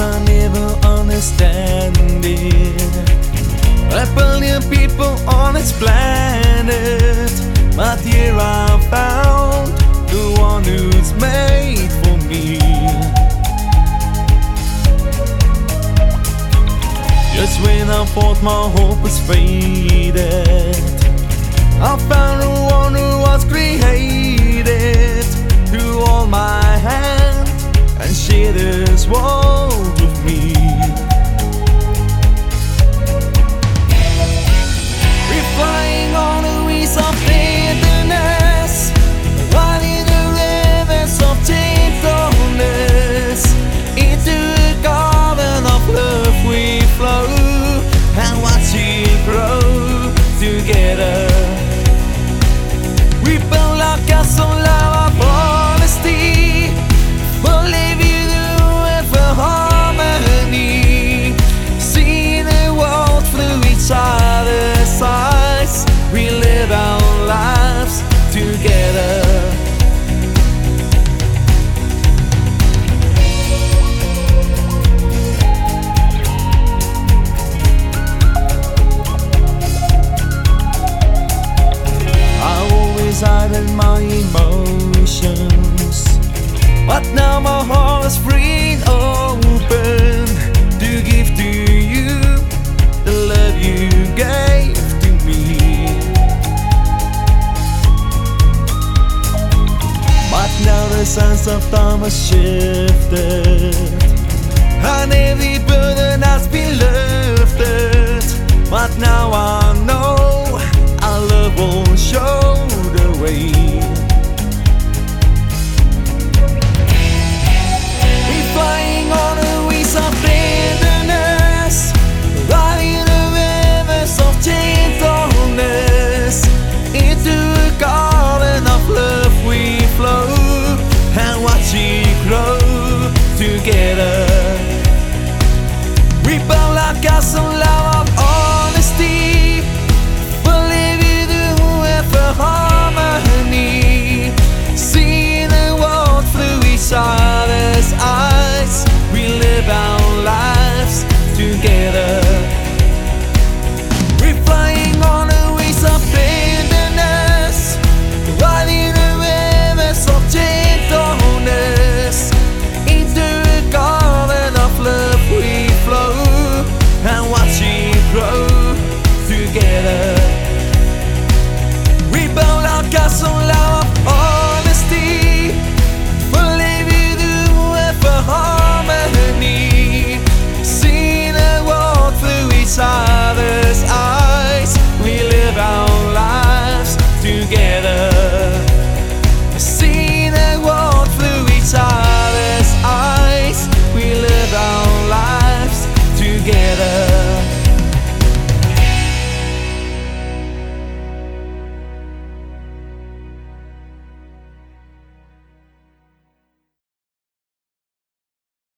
I never understand it. A billion people on this planet, but here I found the one who's made for me. Just when I thought my hope was faded, I found the one who was created to hold my hand and share this world the sands of time has shifted. got some love.